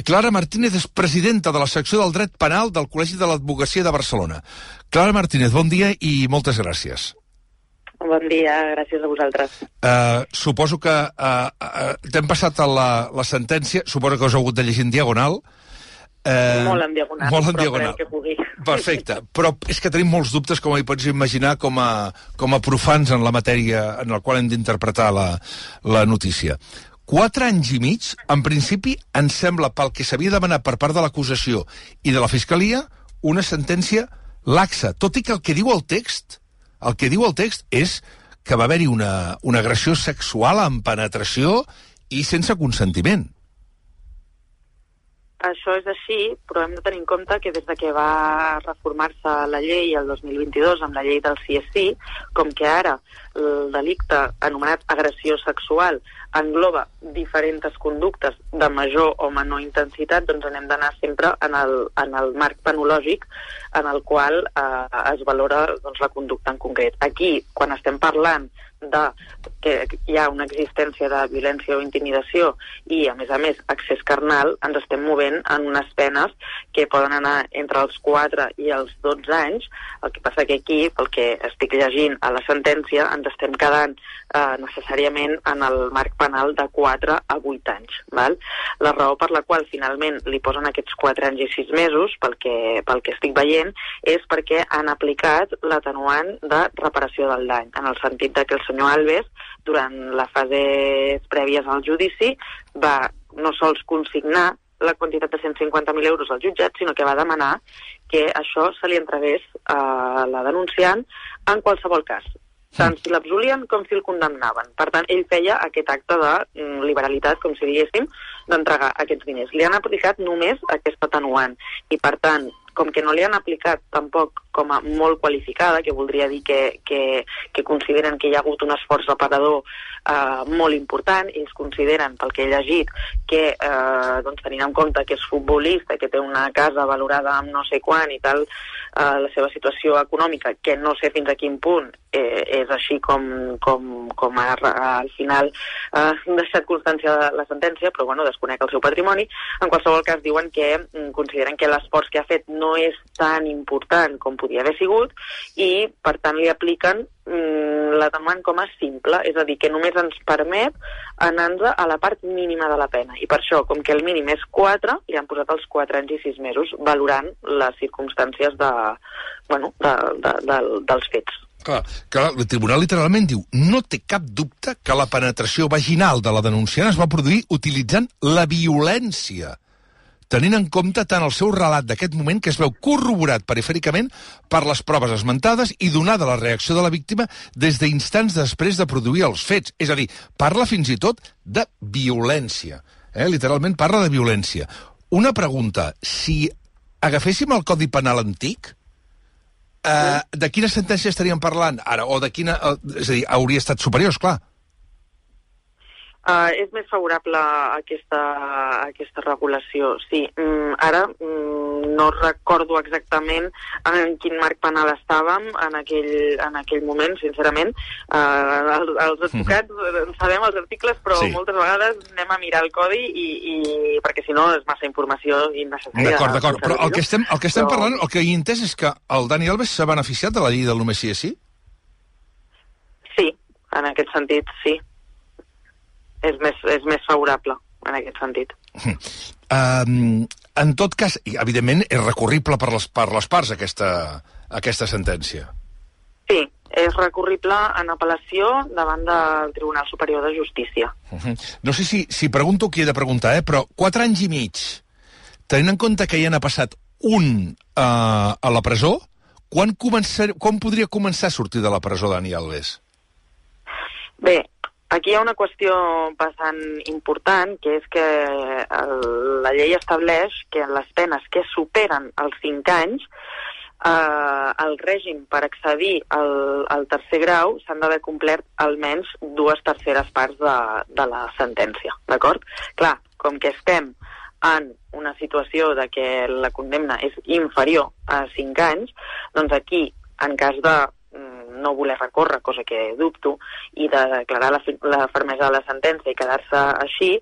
Clara Martínez és presidenta de la secció del dret penal del Col·legi de l'Advocacia de Barcelona. Clara Martínez, bon dia i moltes gràcies. Bon dia, gràcies a vosaltres. Uh, suposo que uh, uh, t'hem passat a la, la sentència, suposo que us heu hagut de llegir en diagonal. Uh, molt en diagonal, molt en però diagonal. que pugui. Perfecte, però és que tenim molts dubtes, com hi pots imaginar, com a, com a profans en la matèria en la qual hem d'interpretar la, la notícia. Quatre anys i mig, en principi, ens sembla, pel que s'havia demanat per part de l'acusació i de la Fiscalia, una sentència laxa, tot i que el que diu el text, el que diu el text és que va haver-hi una, una agressió sexual amb penetració i sense consentiment. Això és així, però hem de tenir en compte que des de que va reformar-se la llei el 2022 amb la llei del CSI, com que ara el delicte anomenat agressió sexual engloba diferents conductes de major o menor intensitat, doncs anem d'anar sempre en el, en el marc penològic en el qual eh, es valora doncs, la conducta en concret. Aquí, quan estem parlant de que hi ha una existència de violència o intimidació i, a més a més, accés carnal, ens estem movent en unes penes que poden anar entre els 4 i els 12 anys. El que passa que aquí, pel que estic llegint a la sentència, ens estem quedant eh, necessàriament en el marc penal de 4 a 8 anys. Val? La raó per la qual finalment li posen aquests 4 anys i 6 mesos, pel que, pel que estic veient, és perquè han aplicat l'atenuant de reparació del dany, en el sentit de que el senyor Alves, durant la fase prèvies al judici, va no sols consignar la quantitat de 150.000 euros al jutjat, sinó que va demanar que això se li entregués a la denunciant en qualsevol cas, tant si l'absolien com si el condemnaven. Per tant, ell feia aquest acte de mm, liberalitat, com si diguéssim, d'entregar aquests diners. Li han aplicat només aquest atenuant i, per tant, com que no li han aplicat tampoc com a molt qualificada, que voldria dir que, que, que consideren que hi ha hagut un esforç reparador eh, molt important, ells consideren, pel que he llegit, que eh, doncs, tenint en compte que és futbolista, que té una casa valorada amb no sé quan i tal, eh, la seva situació econòmica, que no sé fins a quin punt eh, és així com, com, com ha, al final eh, deixat constància de la sentència, però bueno, desconec el seu patrimoni. En qualsevol cas diuen que mm, consideren que l'esforç que ha fet no és tan important com podia haver sigut i, per tant, li apliquen mm, la demanda com a simple, és a dir, que només ens permet anar-nos a la part mínima de la pena. I per això, com que el mínim és 4, li han posat els 4 anys i 6 mesos, valorant les circumstàncies de, bueno, de, de, de, dels fets. Clar, clar, el tribunal literalment diu no té cap dubte que la penetració vaginal de la denunciant es va produir utilitzant la violència tenint en compte tant el seu relat d'aquest moment que es veu corroborat perifèricament per les proves esmentades i donada la reacció de la víctima des d'instants després de produir els fets. És a dir, parla fins i tot de violència. Eh? Literalment parla de violència. Una pregunta, si agaféssim el Codi Penal antic, eh, de quina sentència estaríem parlant ara? O de quina... Eh, és a dir, hauria estat superior, clar. Uh, és més favorable a aquesta, a aquesta regulació, sí. Mm, ara mm, no recordo exactament en quin marc penal estàvem en aquell, en aquell moment, sincerament. Uh, els, els advocats mm. sabem els articles, però sí. moltes vegades anem a mirar el codi i, i perquè si no és massa informació innecessària. D'acord, d'acord, però el que estem, el que estem però... parlant, el que he entès és que el Dani Alves s'ha beneficiat de la llei del només sí és sí? Sí, en aquest sentit, sí és més, és més favorable en aquest sentit. Um, en tot cas, evidentment, és recurrible per les, per les parts aquesta, aquesta sentència. Sí, és recurrible en apel·lació davant del Tribunal Superior de Justícia. Uh -huh. No sé si, si pregunto qui he de preguntar, eh? però quatre anys i mig, tenint en compte que ja n'ha passat un uh, a la presó, quan, començar, quan podria començar a sortir de la presó Dani Alves? Bé, Aquí hi ha una qüestió bastant important, que és que el, la llei estableix que les penes que superen els 5 anys eh, el règim per accedir al, al tercer grau s'han d'haver complert almenys dues terceres parts de, de la sentència, d'acord? Clar, com que estem en una situació de que la condemna és inferior a 5 anys, doncs aquí, en cas de no voler recórrer, cosa que dubto, i de declarar la, la fermesa de la sentència i quedar-se així,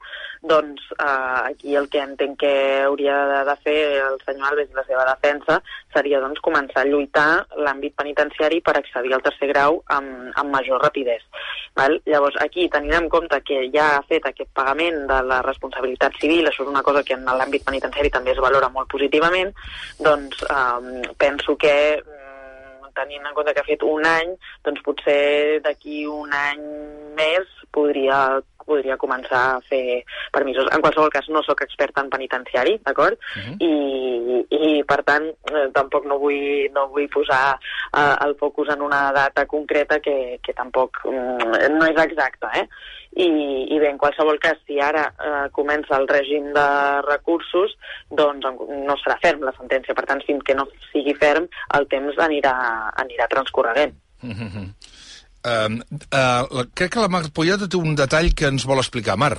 doncs eh, aquí el que entenc que hauria de, de fer el senyor Alves i la seva defensa seria doncs, començar a lluitar l'àmbit penitenciari per accedir al tercer grau amb, amb major rapidesa. Val? Llavors, aquí, tenint en compte que ja ha fet aquest pagament de la responsabilitat civil, això és una cosa que en l'àmbit penitenciari també es valora molt positivament, doncs eh, penso que tenint en compte que ha fet un any, doncs potser d'aquí un any més podria podria començar a fer permisos. En qualsevol cas, no sóc experta en penitenciari, d'acord? Uh mhm. -huh. I, I, per tant, eh, tampoc no vull, no vull posar eh, el focus en una data concreta que, que tampoc eh, no és exacta, eh? I, i bé, en qualsevol cas, si ara eh, comença el règim de recursos, doncs no serà ferm la sentència. Per tant, fins que no sigui ferm, el temps anirà, anirà transcorrent. Mm -hmm. uh, uh, crec que la Mar Pollada té un detall que ens vol explicar. Mar.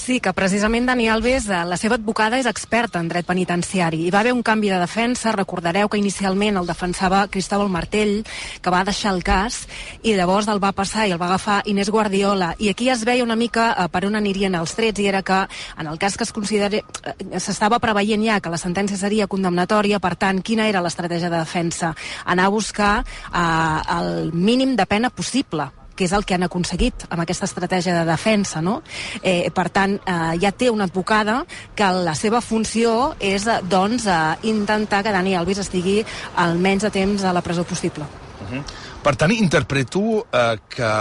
Sí, que precisament Dani Alves, eh, la seva advocada és experta en dret penitenciari. Hi va haver un canvi de defensa, recordareu que inicialment el defensava Cristóbal Martell, que va deixar el cas, i llavors el va passar i el va agafar Inés Guardiola. I aquí es veia una mica eh, per on anirien els trets, i era que en el cas que es consideri... Eh, s'estava preveient ja que la sentència seria condemnatòria, per tant, quina era l'estratègia de defensa? Anar a buscar eh, el mínim de pena possible que és el que han aconseguit amb aquesta estratègia de defensa. No? Eh, per tant, eh, ja té una advocada que la seva funció és eh, doncs, eh, intentar que Dani Alves estigui el menys de temps a la presó possible. Uh -huh. Per tant, interpreto eh, que,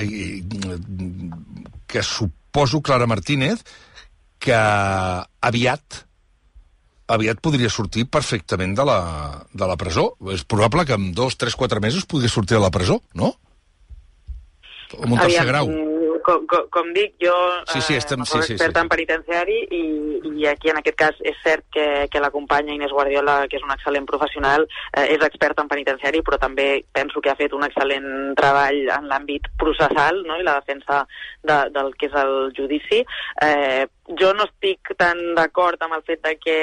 eh, que suposo, Clara Martínez, que aviat aviat podria sortir perfectament de la, de la presó. És probable que en dos, tres, quatre mesos podria sortir de la presó, no? Amb un tercer grau. Com, com, com dic, jo sí, sí, estem, eh, soc sí, expert sí, sí. en penitenciari i, i aquí en aquest cas és cert que, que la companya Inés Guardiola, que és un excel·lent professional, eh, és experta en penitenciari, però també penso que ha fet un excel·lent treball en l'àmbit processal no? i la defensa de, del que és el judici. Eh, jo no estic tan d'acord amb el fet de que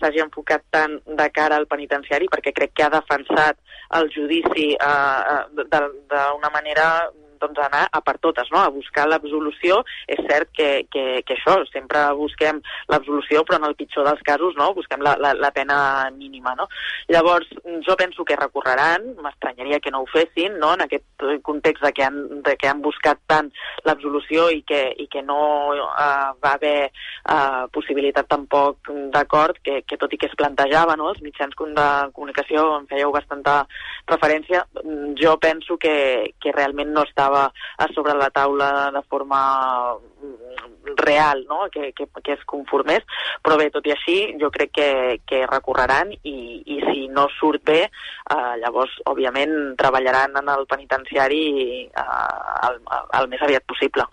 s'hagi enfocat tant de cara al penitenciari perquè crec que ha defensat el judici eh, eh d'una manera doncs, anar a per totes, no? a buscar l'absolució. És cert que, que, que això, sempre busquem l'absolució, però en el pitjor dels casos no? busquem la, la, la pena mínima. No? Llavors, jo penso que recorreran, m'estranyaria que no ho fessin, no? en aquest context de que han, de que han buscat tant l'absolució i, que, i que no uh, va haver uh, possibilitat tampoc d'acord, que, que tot i que es plantejava, no? els mitjans de comunicació en fèieu bastanta referència, jo penso que, que realment no estava estava a sobre la taula de forma mm, real, no? que, que, que es conformés, però bé, tot i així, jo crec que, que recorreran i, i si no surt bé, eh, llavors, òbviament, treballaran en el penitenciari eh, el, el més aviat possible.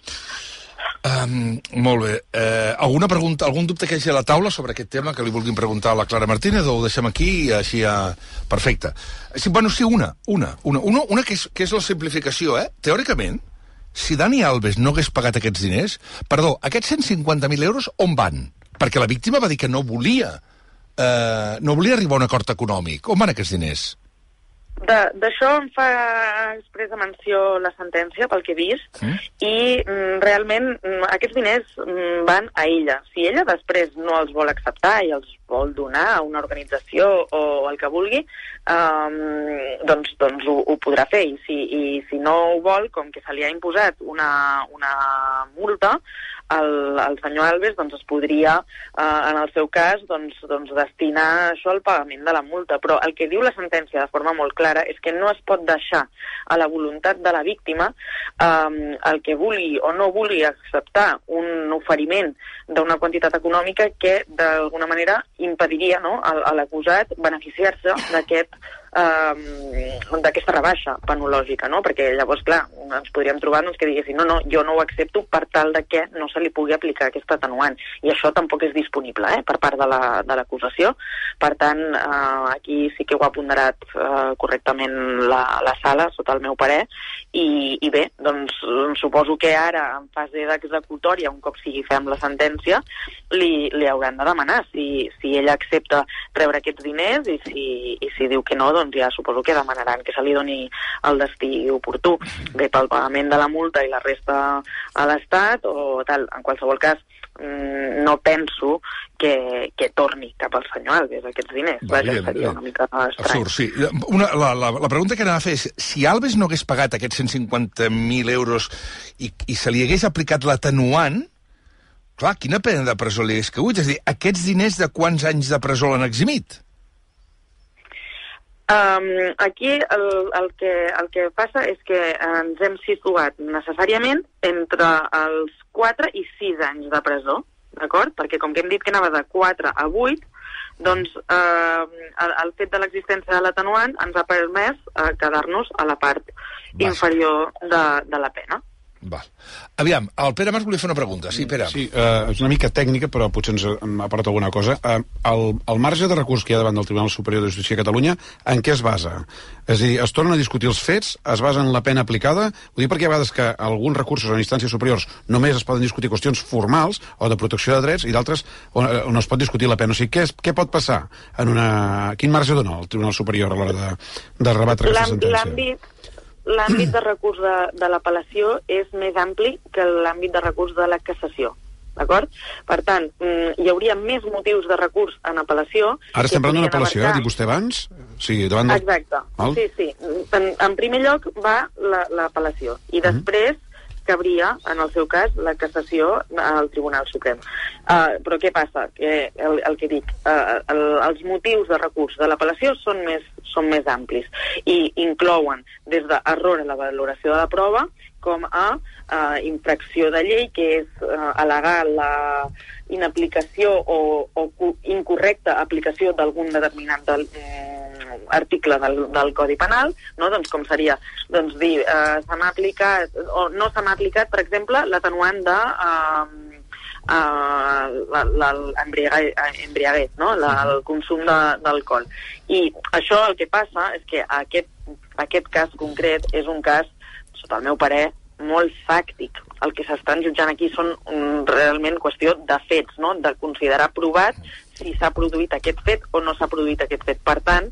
Um, molt bé. Uh, alguna pregunta, algun dubte que hagi a la taula sobre aquest tema que li vulguin preguntar a la Clara Martínez o ho deixem aquí i així ja... Perfecte. Sí, bueno, sí, una, una, una, una, una que, és, que és la simplificació, eh? Teòricament, si Dani Alves no hagués pagat aquests diners, perdó, aquests 150.000 euros on van? Perquè la víctima va dir que no volia, eh, no volia arribar a un acord econòmic. On van aquests diners? D'això em fa expressa menció la sentència, pel que he vist, mm. i mm, realment mm, aquests diners mm, van a ella. Si ella després no els vol acceptar i els vol donar a una organització o el que vulgui, um, doncs, doncs ho, ho podrà fer. I si, I si no ho vol, com que se li ha imposat una, una multa, el, el senyor Alves doncs, es podria, eh, en el seu cas, doncs, doncs, destinar això al pagament de la multa. Però el que diu la sentència de forma molt clara és que no es pot deixar a la voluntat de la víctima eh, el que vulgui o no vulgui acceptar un oferiment d'una quantitat econòmica que d'alguna manera impediria no, a, a l'acusat beneficiar-se d'aquest eh, d'aquesta rebaixa penològica, no? perquè llavors, clar, ens podríem trobar doncs, que diguessin no, no, jo no ho accepto per tal de que no se li pugui aplicar aquest atenuant. I això tampoc és disponible eh, per part de l'acusació. La, per tant, eh, aquí sí que ho ha ponderat eh, correctament la, la sala, sota el meu parer, i, i bé, doncs suposo que ara, en fase d'executòria, un cop sigui fem la sentència, li, li hauran de demanar si, si ella accepta rebre aquests diners i si, i si diu que no, doncs ja suposo que demanaran que se li doni el destí oportú. Bé, pel pagament de la multa i la resta a l'Estat o tal. En qualsevol cas, mm, no penso que, que torni cap al senyor Alves aquests diners. Va, Vaja, seria una mica estrany. Absurd, sí. Una, la, la, la pregunta que anava a fer és, si Alves no hagués pagat aquests 150.000 euros i, i se li hagués aplicat l'atenuant, clar, quina pena de presó li hagués cagut? És a dir, aquests diners de quants anys de presó l'han eximit? Um, aquí el, el, que, el que passa és que ens hem situat necessàriament entre els 4 i 6 anys de presó, d'acord? Perquè com que hem dit que anava de 4 a 8, doncs eh, el, el fet de l'existència de l'atenuant ens ha permès eh, quedar-nos a la part inferior de, de la pena. Val. Aviam, el Pere Mas volia fer una pregunta. Sí, Pere. Sí, uh, és una mica tècnica, però potser ens aporta alguna cosa. Uh, el, el marge de recurs que hi ha davant del Tribunal Superior de Justícia de Catalunya, en què es basa? És a dir, es tornen a discutir els fets, es basa en la pena aplicada? Ho dic perquè ha vegades que alguns recursos en instàncies superiors només es poden discutir qüestions formals o de protecció de drets i d'altres on, on es pot discutir la pena. O sigui, què, és, què pot passar? En una... Quin marge dona el Tribunal Superior a l'hora de, de rebatre aquesta sentència? L'àmbit l'àmbit de recurs de, de l'apel·lació és més ampli que l'àmbit de recurs de la cassació. D'acord? Per tant, mm, hi hauria més motius de recurs en apel·lació... Ara estem parlant d'una apel·lació, eh? Dit vostè abans? Sí, davant del... Exacte. Val? Sí, sí. En, en primer lloc va l'apel·lació. I mhm. després, uh -huh cabria, en el seu cas, la cassació al Tribunal Suprem. Uh, però què passa? Que el, el que dic, uh, el, els motius de recurs de l'apel·lació són més, són més amplis i inclouen des d'error en la valoració de la prova com a uh, infracció de llei, que és uh, al·legar la inaplicació o, o incorrecta aplicació d'algun determinat del, eh, article del, del Codi Penal, no? doncs com seria doncs, dir eh, se m'ha aplicat, o no se m'ha aplicat, per exemple, l'atenuant de eh, uh, l'embriaguet, no? la, el consum d'alcohol. I això el que passa és que aquest, aquest cas concret és un cas, sota el meu parer, molt fàctic. El que s'estan jutjant aquí són realment qüestió de fets, no? de considerar provat si s'ha produït aquest fet o no s'ha produït aquest fet. Per tant,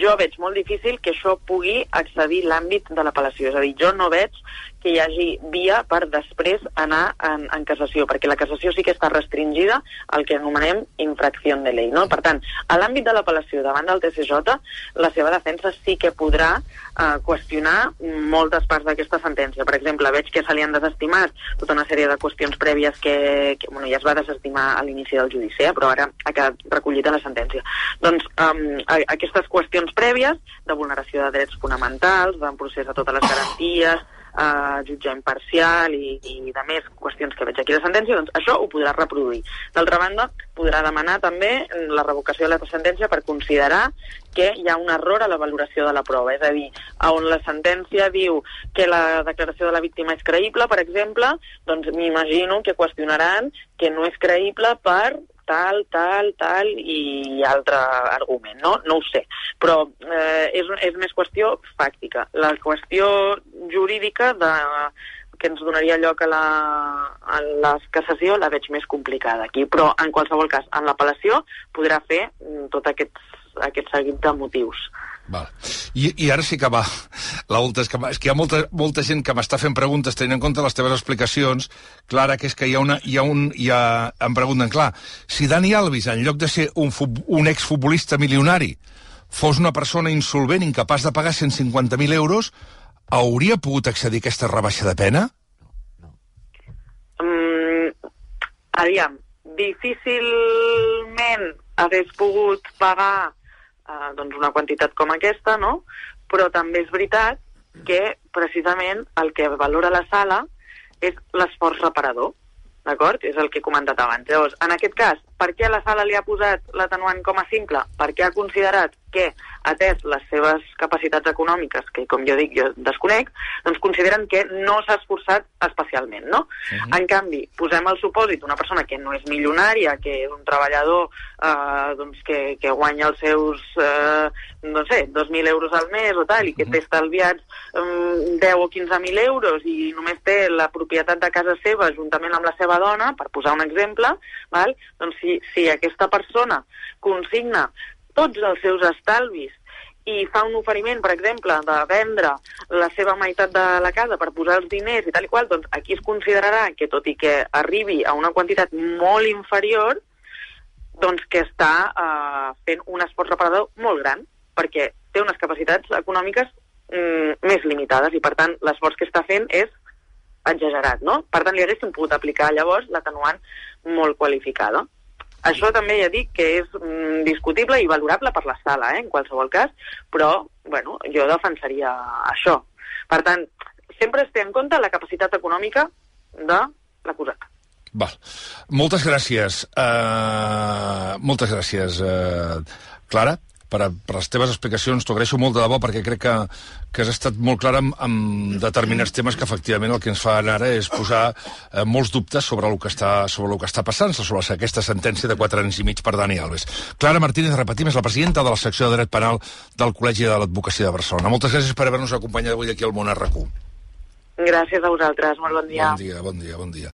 jo veig molt difícil que això pugui accedir l'àmbit de l'apel·lació. És a dir, jo no veig que hi hagi via per després anar en, en cassació, perquè la cassació sí que està restringida al que anomenem infracció de llei. No? Per tant, a l'àmbit de l'apel·lació davant del TCJ, la seva defensa sí que podrà eh, qüestionar moltes parts d'aquesta sentència. Per exemple, veig que se li han desestimat tota una sèrie de qüestions prèvies que, que bueno, ja es va desestimar a l'inici del judici, eh, però ara ha quedat recollit a la sentència. Doncs um, aquestes qüestions prèvies de vulneració de drets fonamentals, d'un procés de totes les garanties, eh, jutge imparcial i, i de més qüestions que veig aquí de sentència, doncs això ho podrà reproduir. D'altra banda, podrà demanar també la revocació de la sentència per considerar que hi ha un error a la valoració de la prova, és a dir, on la sentència diu que la declaració de la víctima és creïble, per exemple, doncs m'imagino que qüestionaran que no és creïble per tal, tal, tal i altre argument, no? No ho sé, però eh, és, és més qüestió fàctica. La qüestió jurídica de, que ens donaria lloc a la, a la cassació la veig més complicada aquí, però en qualsevol cas, en l'apel·lació podrà fer mm, tot aquest, aquest seguit de motius. Val. I, I ara sí que va. La és que, és que hi ha molta, molta gent que m'està fent preguntes tenint en compte les teves explicacions. Clara, que és que hi ha una... Hi ha un, hi ha, em pregunten, clar, si Dani Alves, en lloc de ser un, un exfutbolista milionari, fos una persona insolvent, incapaç de pagar 150.000 euros, hauria pogut accedir a aquesta rebaixa de pena? Mm, aviam, difícilment hagués pogut pagar eh, doncs una quantitat com aquesta, no? Però també és veritat que precisament el que valora la sala és l'esforç reparador, d'acord? És el que he comentat abans. Llavors, en aquest cas, per què la sala li ha posat l'atenuant com a simple? Perquè ha considerat que, atès les seves capacitats econòmiques, que com jo dic, jo desconec, doncs consideren que no s'ha esforçat especialment, no? Uh -huh. En canvi, posem el supòsit una persona que no és milionària, que és un treballador eh, doncs que, que guanya els seus, eh, no sé, 2.000 euros al mes o tal, i que uh -huh. té estalviats eh, 10 o 15.000 euros i només té la propietat de casa seva juntament amb la seva dona, per posar un exemple, val? doncs si, si aquesta persona consigna tots els seus estalvis i fa un oferiment, per exemple, de vendre la seva meitat de la casa per posar els diners i tal i qual, doncs aquí es considerarà que tot i que arribi a una quantitat molt inferior, doncs que està eh, fent un esforç reparador molt gran, perquè té unes capacitats econòmiques mm, més limitades i, per tant, l'esforç que està fent és exagerat, no? Per tant, li haguéssim pogut aplicar llavors l'atenuant molt qualificada. Això també ja dic que és mm, discutible i valorable per la sala, eh, en qualsevol cas, però bueno, jo defensaria això. Per tant, sempre es té en compte la capacitat econòmica de l'acusat. Val. Moltes gràcies. Uh, moltes gràcies, uh, Clara per, a, per les teves explicacions. T'ho agraeixo molt de debò perquè crec que, que has estat molt clara amb, amb determinats temes que efectivament el que ens fan ara és posar eh, molts dubtes sobre el que està, sobre el que està passant, sobre aquesta sentència de 4 anys i mig per Dani Alves. Clara Martínez, repetim, és la presidenta de la secció de dret penal del Col·legi de l'Advocacia de Barcelona. Moltes gràcies per haver-nos acompanyat avui aquí al Món. Gràcies a vosaltres, molt bon dia. Bon dia, bon dia, bon dia.